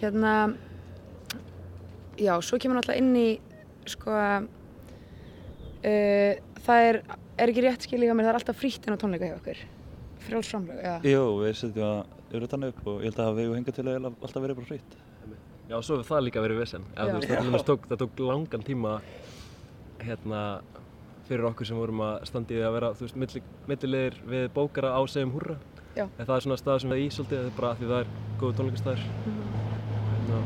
Hérna, já, svo kemur náttúrulega inn í, sko, uh, það er, er ekki rétt skilja hjá mér, það er alltaf frítt inn á tónleika hjá okkur. Frjálsframlög, já. Jú, við setjum að þannig upp og ég held að við hengið til að alltaf verið bara frýtt. Já, svo hefur það líka verið vesen. Það, til dæmis tók, það tók langan tíma hérna, fyrir okkur sem vorum að standa í því að vera þú veist, milli, millilegir við bókara á segjum húrra. Já. En það er svona stað sem við í svolítið, það er bara af því það er góðu tónleikastæður. Hérna,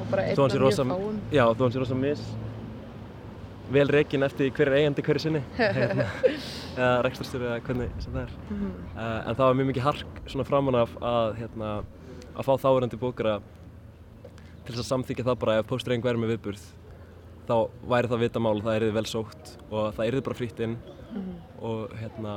Og bara einn af mjög rosa, fáum. já, þó hann sé rosa mis, vel rekin eftir hver er eigandi hverju sinni. hérna, eða rekstrastjóri eða hvernig sem það er. Mhm. Uh, en það var mjög mikið hark svona framan af að, hérna, að fá þáverandi bókara til þess að samþykja það bara ef póstureying væri með viðburð þá væri það vitamál og það erði vel sótt og það erði bara frýtt inn Mhm. og hérna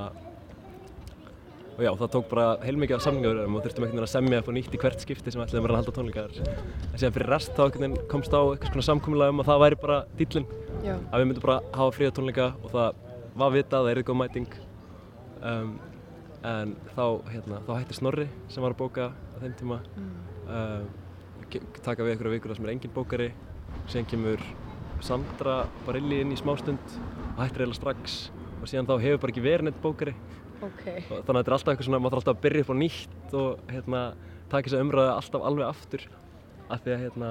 og já, það tók bara heilmikið af samningaverðum og þurftum einhvern veginn að semja upp á nýtt í hvert skipti sem ætlaðum að halda tónleikar. En síðan fyrir rest þá komst á eitthvað svona samkomulega um að það væri bara dýllinn. Já. að við myndum bara hafa fríða tónleika og það var vitað, það erði góð mæting. Um, en þá, hérna, þá hætti Snorri sem var að bóka á þeim tíma. Um, ke- taka við einhverja vikur þar sem er engin bókari. Síðan kemur Sandra Barilli inn í smástund og hættir eiginlega strax. Og síðan þá hefur bara ekki verið neitt bókari Ok. og þannig að þetta er alltaf eitthvað svona, maður þarf alltaf að byrja upp á nýtt og hérna, taka þess að umræða alltaf alveg aftur. Af því að hérna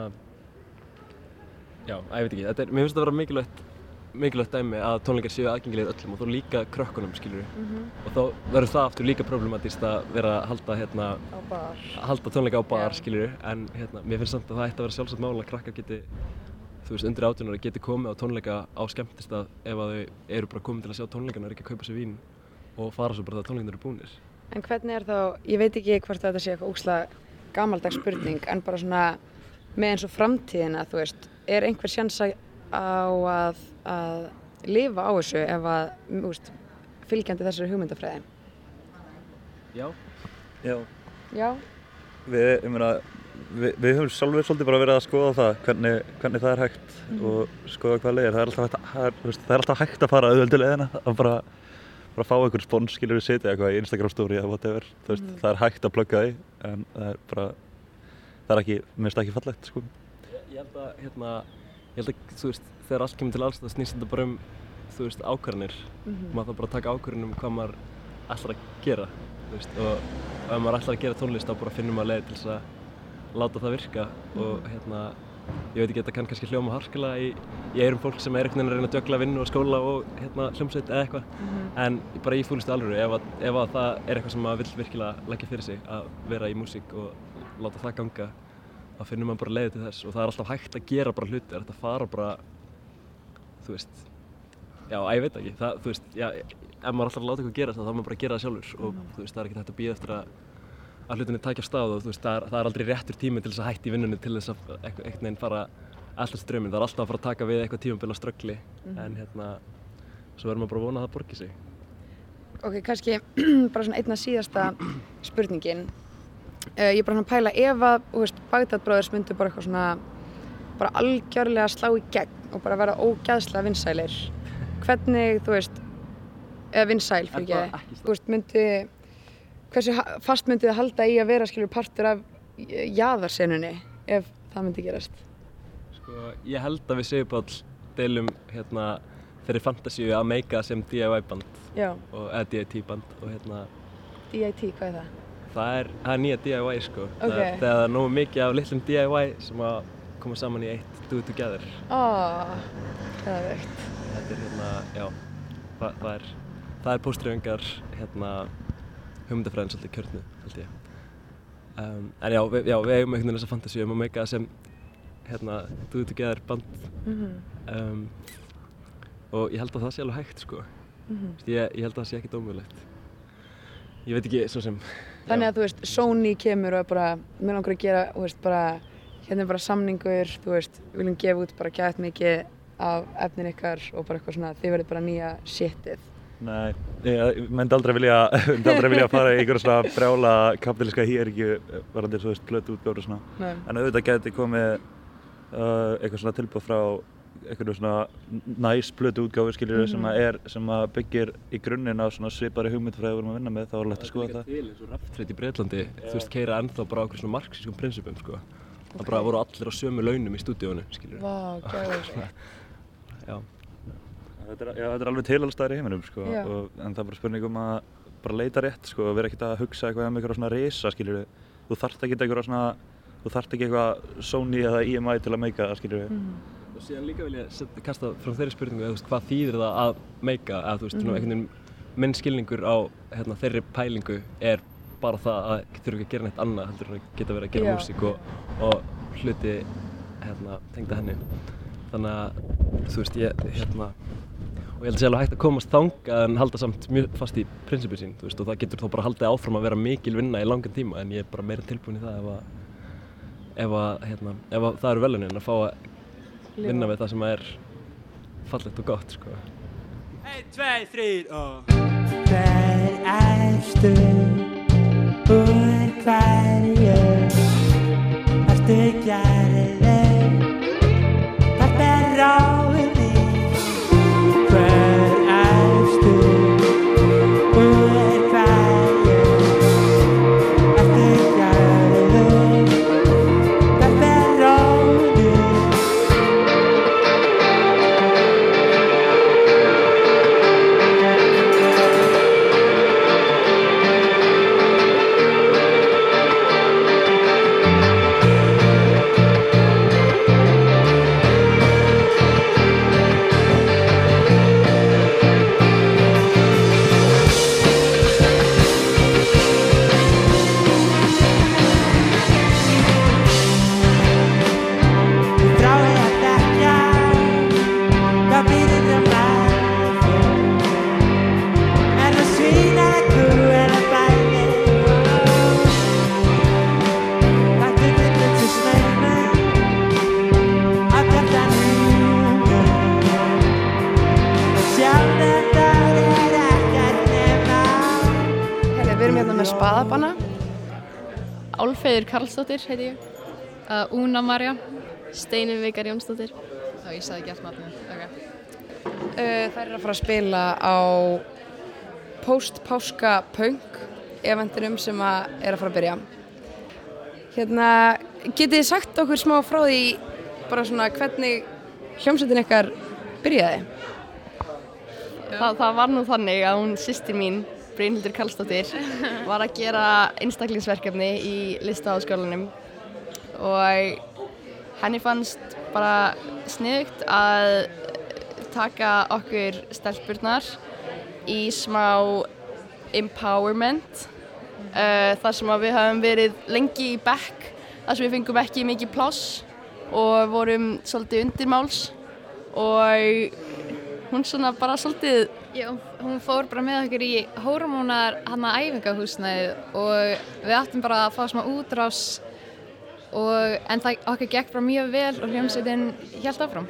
já, að ég veit ekki, er, mér finnst þetta að vera mikilvægt mikilvægt dæmi að tónleikar séu aðgengilegir öllum og þó líka krökkunum, skilur Mhm. og þá verður það aftur líka problematist að vera að halda hérna að halda tónleika á bar, skilur en hérna, mér finnst samt að það ætti að vera sjálfsagt mál að krakkar geti þú veist, undir átjónara geti komið á tónleika á skemmtistað ef að þau eru bara komið til að sjá tónleikana og eru ekki að kaupa sér vín og fara svo bara þegar tónleikarnir eru búnir En hvernig er þá, ég veit ekki hvort þetta sé eitthvað úksla gamaldags spurning, en bara svona með eins og framtíðina, þú veist, er einhver sjansa á að, að lifa á þessu ef að, þú veist, fylgjandi þessari hugmyndafræði? Já. Já. Já. Við, ég meina, við, við höfum sjálfur svolítið bara verið að skoða það, hvernig, hvernig það er hægt Mhm. og skoða hvað leiðir. Það er alltaf hægt að, það er, það er alltaf hægt að fara auðvöldulegina, að bara, bara fá einhver spons, skilur við setja eitthvað í Instagram story eða whatever. Þú veist, Mhm. það er hægt að plugga því, en það er bara, það er ekki, mér finnst það ekki fallegt, sko. Ég held að, hérna, ég held að, þú veist, þegar allt kemur til alls það snýst þetta bara um, þú veist, ákvarðanir Mhm. maður þarf bara að taka ákvarðanir um hvað maður ætlar að gera, þú veist, og, og ef maður ætlar að gera tónlist þá bara finnum maður leið til þess að láta það virka og, hérna, ég veit ekki, þetta kann kannski hljóma harkilega í, í eirum fólk sem er einhvern veginn að reyna að djögla vinnu og skóla og, hérna, hljómsveit eða eitthvað, Mhm. en bara í fúlistu alvöru, ef, að, ef að það er eitthvað sem maður vill virkilega leggja fyrir sig að vera í músík og láta það ganga þá finnum maður bara leiði til þess. Og það er alltaf hægt að gera bara hluti, það er hægt að fara bara þú veist já, að ég veit ekki, það, þú veist já, ef maður að láta eitthvað gera það, þá maður bara gera það sjálfur. Og þú veist, það er ekki hægt að býða eftir að að hlutinni tækja á stað og veist, það er, það er aldrei réttur tími til þess að hætta í vinnunni til þess að eitthvað, einhvern veginn fara alltaf strömmin, það er alltaf að fara að taka við eitthvað tímabil á ströggli Mhm. en hérna, svo verður maður bara að vona að það borgi sig Ok, kannski bara svona einna síðasta spurningin. Uh, ég er bara svona að pæla ef að, þú veist, Bagdad Brothers myndi bara eitthvað svona, bara algjörlega slá í gegn og bara vera ógæðslega vinsælir. Hvernig, þú veist, eða vinsæl fyrir ekki, myndi, hversu fast myndi þið halda í að vera, skilur, partur af jaðarsenunni ef það myndi gerast? Sko, ég held að við Sigurbáll deilum hérna þeirri fantasíu að meika sem DIY band Já. og, eða DIT band og hérna DIT, hvað er það? það er, það er nýja DIY sko það, Ok. þegar það er nógu mikið af litlum DIY sem að koma saman í eitt do it together Ó, það er veikt. þetta er hérna, já það, það er, það er póstriðingar hérna hugmyndafræðin svolítið kjörnu held ég um, en já, við, já, við eigum einhvern veginn þessa fantasíu um að meika sem hérna do it together band Mhm. um, og ég held að það sé alveg hægt sko Mhm. Vist, ég, ég held að það sé ekki dómulegt ég veit ekki, svo sem Þannig að þú veist, Sony kemur og er bara, mér langar að gera, þú veist, bara, hérna er bara samningur, þú veist, við viljum gefa út bara gæt mikið af efnin ykkar og bara eitthvað svona, þið verður bara nýja shitið. Nei, ég myndi aldrei vilja, myndi aldrei vilja fara í einhverja svona brjála kapitalíska hýrgju varandi svo veist blötu útgáður og svona. Nei. En auðvitað geti komið uh, eitthvað svona tilbúð frá einhverju svona næs plötu útgáfi skiljur sem að er, sem að byggir í grunninn á svona svipari hugmyndfræði við erum að vinna með þá er lægt að skoða það til eins og raftreit í Breitlandi þú veist, keira ennþá bara okkur svona marxískum prinsipum sko. það bara voru allir á sömu launum í stúdíónu skilur Vá, gæður. Þetta er, já, þetta er alveg til alls staðar í heiminum sko, og, en það er bara spurning um að bara leita rétt sko, og vera ekkert að hugsa eitthvað um eitthvað svona risa skiljur þú þarft ekki eitthvað svona þú þarft ekki eitthvað Sony eða EMI til að meika það skiljur og síðan líka vil ég setja, kasta frá þeirri spurningu eða, veist, hvað þýðir það að meika eða þú veist, svona einhvern veginn minn skilningur á hérna, þeirri pælingu er bara það að þurfa ekki að gera neitt annað heldur en að geta verið að gera músík og, og hluti hérna, tengda henni. Þannig að þú veist ég hérna og ég held að sé alveg hægt að komast þangað en halda samt mjög fast í prinsipið sín veist, og það getur þá bara haldið áfram að vera mikil vinna í langan tíma en ég er bara meira tilbúin í það ef að ef að, hérna, ef að það eru velunin að fá að vinna við það sem er fallegt og gott sko. Einn, tvei, þrýr og Hver erstu úr hverju? Ertu gerðið Hvert er ráðið Karlsdóttir heiti ég. Uh, Una Marja. Steini Vikar Jónsdóttir. Já, ég sagði ekki allt matnum. Okay. Uh, þær eru að fara að spila á post-páska punk eventinum sem að er að fara að byrja. Hérna, getið þið sagt okkur smá frá því bara svona hvernig hljómsveitin ykkar byrjaði? Þa, það var nú þannig að hún sýstir mín, Brynhildur Karlsdóttir, var að gera einstaklingsverkefni í listaháskólanum. Og henni fannst bara sniðugt að taka okkur stelpurnar í smá empowerment uh, þar sem við hafum verið lengi í bekk þar sem við fengum ekki mikið pláss og vorum svolítið undirmáls. Og hún svona bara svolítið Já, hún fór bara með okkur í hormónar hann að æfingahúsnæði og við áttum bara að fá smá útrás og, en það okkur gekk bara mjög vel og hljómsveitin hjælt áfram.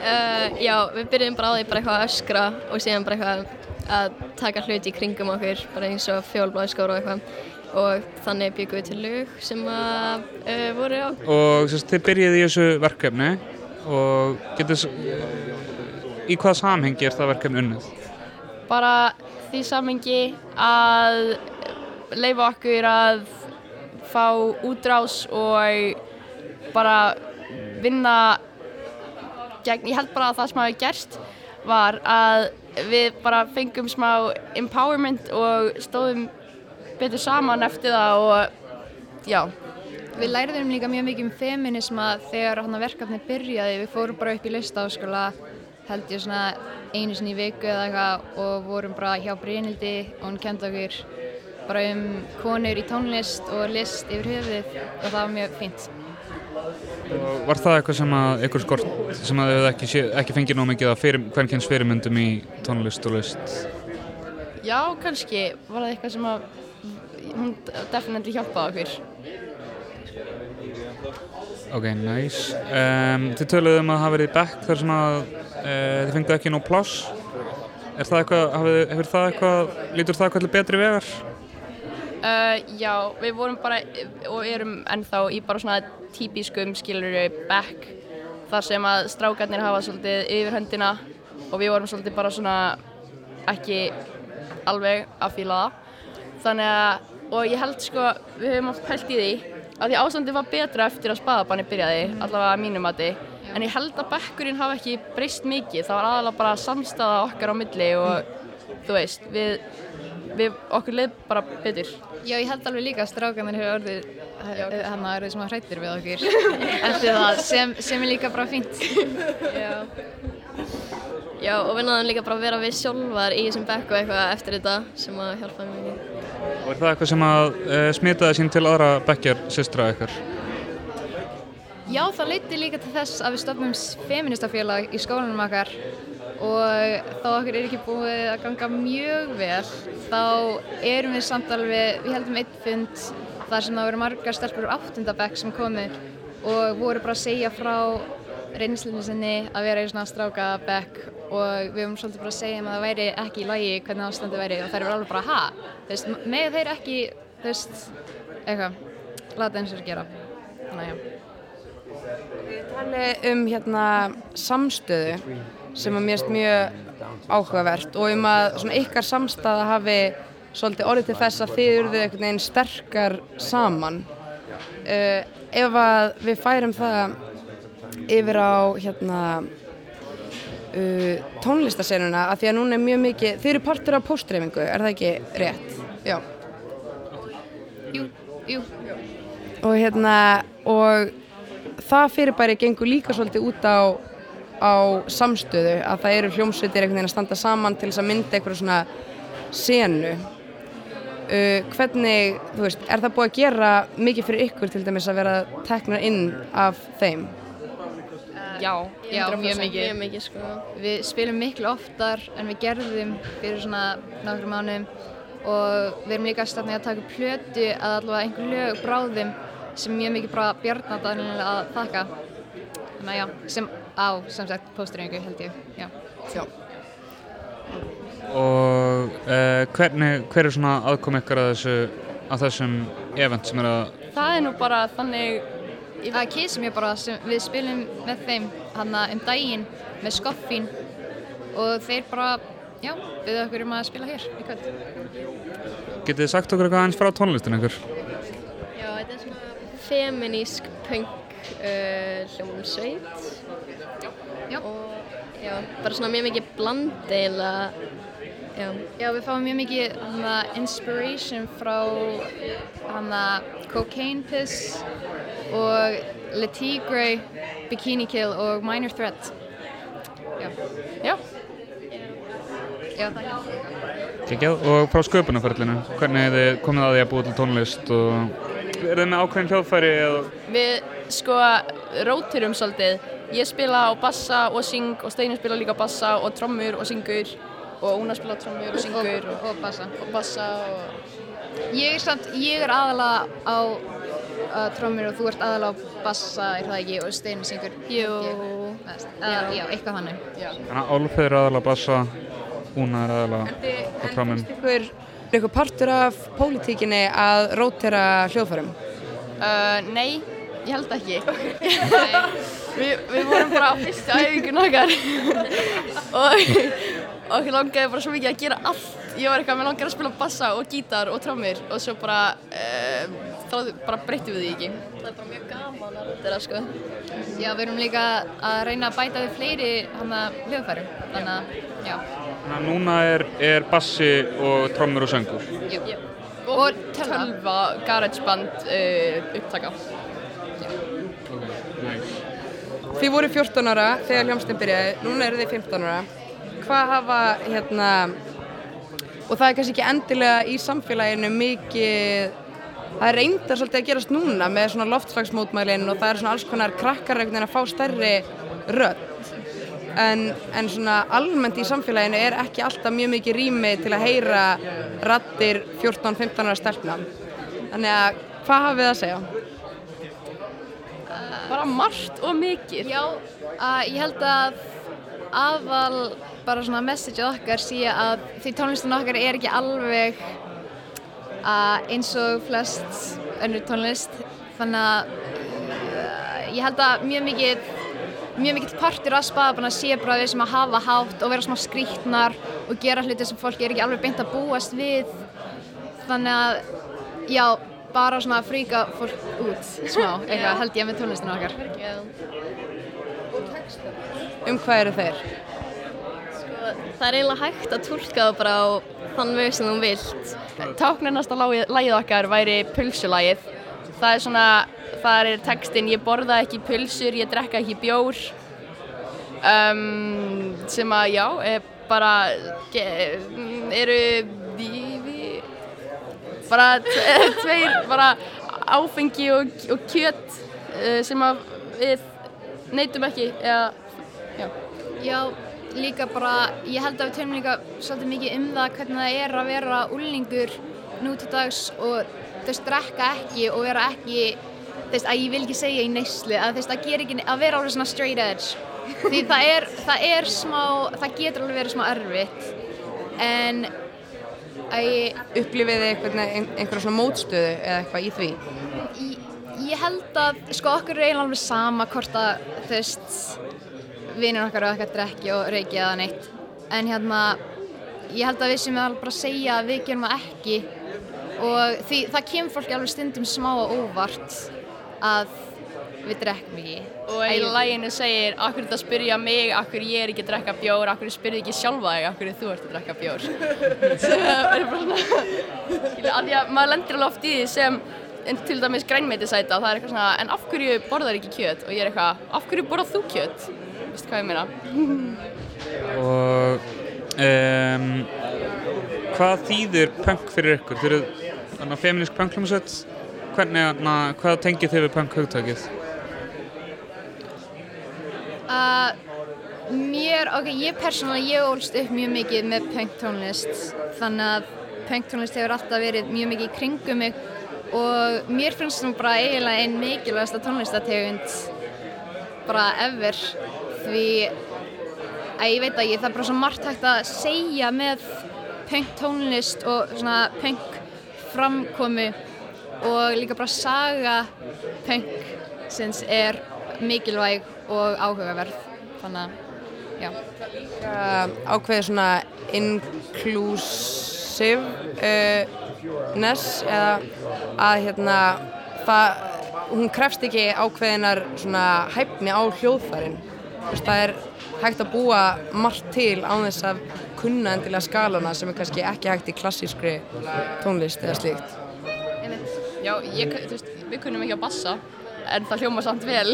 Uh, já, við byrjum bara á því bara eitthvað að öskra og síðan bara eitthvað að taka hluti í kringum okkur, bara eins og fjólbláðskóra og eitthvað og þannig byggum við til lög sem að uh, voru á. Og sérst, þið byrjaði í þessu verkefni og getur í hvaða samhengi er það verkefni unnið? Bara því samengi að leifa okkur að fá útrás og bara vinna gegn, ég held bara að það sem hafi gerst var að við bara fengum smá empowerment og stóðum betur saman eftir það og já. Við læriðum líka mjög mikið um feminisma þegar hann að verkefni byrjaði. Við fórum bara upp í listaháskóla held ég svona einu sinni í viku eða eitthvað og vorum bara hjá Brynhildi og hún kendi okkur bara um konur í tónlist og list yfir höfuðið og það var mjög fínt. Og var það eitthvað sem að ykkur skort sem að þið hefði ekki, ekki fengið nóg mikið af fyrir, hvern kynns fyrirmyndum í tónlist og list? Já, kannski var það eitthvað sem að hún definitely hjálpaði okkur. Ok, nice. Um, þið töluðu um að hafa verið í bekk þar sem að uh, þið fengið ekki nóg pláss. Er það eitthvað, hafið, hefur það eitthvað, lítur það eitthvað betri vegar? Uh, já, við vorum bara og erum ennþá í bara svona típiskum skiluru back þar sem að strákarnir hafa svolítið yfirhöndina og við vorum svolítið bara svona ekki alveg að fíla það þannig að, og ég held sko við höfum oft pælt í því að því ástandi var betra eftir að spaðabanni byrjaði allavega að mínum mati en ég held að bekkurinn hafa ekki breyst mikið það var aðalega bara samstaða okkar á milli og þú veist, við, við okkur leið bara betur Já, ég held alveg líka að strákanir hefur orðið hann að orðið sem að hrættir við okkur eftir það sem, sem er líka bara fínt. Já. Já, og við náðum líka bara að vera við sjálfar í þessum bekk og eitthvað eftir þetta sem að hjálpa mér mikið. Og er það eitthvað sem að e, smitaði sín til aðra bekkjar systra ykkar? Já, það leiti líka til þess að við stofnum feministafélag í skólanum okkar og þá okkur er ekki búið að ganga mjög vel þá erum við samt alveg, við heldum einn fund þar sem það voru margar stelpur úr áttundabekk sem komu og voru bara að segja frá reynslunni sinni að vera í svona strákabekk og við vorum svolítið bara að segja um að það væri ekki í lagi hvernig ástandi væri. Og þær eru alveg bara ha, þú veist, með þeir ekki þú veist, eitthvað láta eins og gera. Þannig að já. Tali um hérna samstöðu sem að mér erst mjög áhugavert og um að svona ykkar samstæða hafi svolítið orðið til þess að þið eruðu einhvern veginn sterkar saman. Uh, ef að við færum það yfir á hérna uh, tónlistasenuna að því að núna er mjög mikið, þið eru partur af póstreifingu, er það ekki rétt? Já. Jú, jú. Og hérna, og það fyrirbæri gengur líka svolítið út á, á samstöðu að það eru hljómsveitir einhvern veginn að standa saman til þess að mynda eitthvað svona senu. Uh, hvernig, þú veist, er það búið að gera mikið fyrir ykkur til dæmis að vera teknar inn af þeim? Já, já, 100% mjög mikið. mjög mikið, sko. Við spilum miklu oftar en við gerðum fyrir svona náttúrulega mánuðum og við erum líka stafnið að taka plötu að allavega einhver lög bráðum sem mjög mikið bara bjarnadanilega að þakka. Þannig að já, sem á, sem sagt, póstreiningu held ég, já. Já. Og e, hvernig, hver er svona aðkom ykkar að þessu, að þessum event sem er að Það er nú bara þannig Það kísum ég bara sem við spilum með þeim hann um daginn með skoffín og þeir bara, já, við okkur um að spila hér í kvöld. Getið þið sagt okkur eitthvað eins frá tónlistin ykkur? Já, þetta er svona feminísk punk uh, hljómsveit. Já. Og já, bara svona mjög mikið bland eiginlega. Já. Já, við fáum mjög mikið hana, inspiration frá hana, Cocaine Piss og Le Tigre, Bikini Kill og Minor Threat. Já. Já. Já, takk. Kekjað. Og frá sköpunarferlinu, hvernig hefði þið komið að því að búa til tónlist og er þið með ákveðin hljóðfæri eða Við sko rótirum svolítið. Ég spila á bassa og syng og Steinur spila líka á bassa og trommur og syngur og Una spila á trommur og syngur Og, og bassa. og bassa og... Ég er samt, ég er aðalega á uh, trommur og þú ert aðalega á bassa, er það ekki, og Steinu syngur. Jú. Já, já, eitthvað þannig. Þannig að Álfið er aðalega bassa, Úna er aðalega á trommum. Ykkur, ykkur partur af pólitíkinni að rótera hljóðfærum? Uh, nei, ég held ekki. Vi, við vorum bara á fyrstu æfingun okkar og okkur langaði bara svo mikið að gera allt. Ég var eitthvað með langar að spila bassa og gítar og trommur og svo bara, uh, þá bara breyttum við því ekki. Það er bara mjög gaman að rútira, sko. Já, við erum líka að reyna að bæta við fleiri hana hljóðfærum, þannig að, já. Þannig að núna er, er bassi og trommur og söngur. Jú. Og tölva, garageband uh, upptaka. Þið voru 14 ára þegar hljómsnum byrjaði, núna eru þið 15 ára. Hvað hafa, hérna, og það er kannski ekki endilega í samfélaginu mikið, það er reyndar svolítið að gerast núna með svona loftslagsmótmælinn og það er svona alls konar krakkar einhvern veginn að fá stærri rödd. En, en svona almennt í samfélaginu er ekki alltaf mjög mikið rými til að heyra raddir 14-15 ára stelpna. Þannig að hvað hafið þið að segja? Bara margt og mikið. Já, uh, ég held að aðal bara svona messageið okkar sé að því tónlistin okkar er ekki alveg að eins og flest önnur tónlist. Þannig að uh, ég held að mjög mikið mjög mikill partur að spaðabana sé bara við sem að hafa hátt og vera smá skrítnar og gera hluti sem fólk er ekki alveg beint að búast við. Þannig að já, bara svona að fríka fólk út smá, eitthvað held ég með tónlistinu okkar. Um hvað eru þeir? Það er eiginlega hægt að tólka það bara á þann veg sem þú vilt. Táknarnasta lagið, lagið okkar væri pulsulagið. Það er svona, það er textin ég borða ekki pulsur, ég drekka ekki bjór. Um, sem að já, er bara, ge- eru við, við, bara tve- tveir, bara áfengi og, og kjöt uh, sem að við neytum ekki, eða, já. Já, líka bara, ég held að við tölum líka svolítið mikið um það hvernig það er að vera úlningur nú til dags og þú veist, drekka ekki og vera ekki, þú veist, að ég vil ekki segja í neyslu, að þú veist, að ekki, að vera alveg svona straight edge. Því það er, það er smá, það getur alveg verið smá erfitt, en að ég... Upplifið þið einhverja svona mótstöðu eða eitthvað í því? Ég held að, sko, okkur er eiginlega alveg sama hvort að, þú veist, vinir okkar og eitthvað drekki og reiki eða neitt. En hérna, ég held að við sem alveg bara segja að við gerum það ekki og því það kemur fólki alveg stundum smá og óvart að við drekkum ekki. Og í læginu segir, akkur þetta spyrja mig, akkur ég er ekki að drekka bjór, akkur spyrði ekki sjálfa þig, akkur þú ert að drekka bjór. sem er bara svona, að því að maður lendir alveg oft í því sem, en til dæmis grænmeitisæta, það er eitthvað svona, en af hverju borðar ekki kjöt? Og ég er eitthvað, af hverju borðar þú kjöt? Veistu hvað ég meina? Og um, hvað þýðir punk fyrir ykkur? Þið eru þannig að feminist punklumsett. Hvernig, na, hvað tengið þið við punk hugtakið? Uh, mér, ok, ég persónulega, ég ólst upp mjög mikið með punk tónlist þannig að punk tónlist hefur alltaf verið mjög mikið í kringum mig og mér finnst það bara eiginlega einn mikilvægasta tónlistategund bara ever því að ég veit ekki, það er bara svo margt hægt að segja með punk tónlist og svona punk framkomu og líka bara saga punk sinns er mikilvæg og áhugaverð. Þannig að, já. Uh, ákveðið svona inclusive uh, eða að hérna það, hún krefst ekki ákveðinar svona hæfni á hljóðfærin það er hægt að búa margt til án þess að kunna endilega skalana sem er kannski ekki hægt í klassískri tónlist eða slíkt Já, ég, þú veist, við kunnum ekki að bassa, en það hljóma samt vel.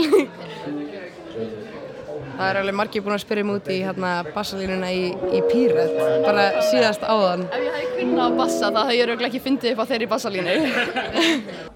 Það er alveg margir búin að spyrja mig út í hérna, bassalínuna í, í Pírett, bara síðast áðan. Ef ég hefði kunnað að bassa það, það ég eru ekki fyndið upp á þeirri bassalínu.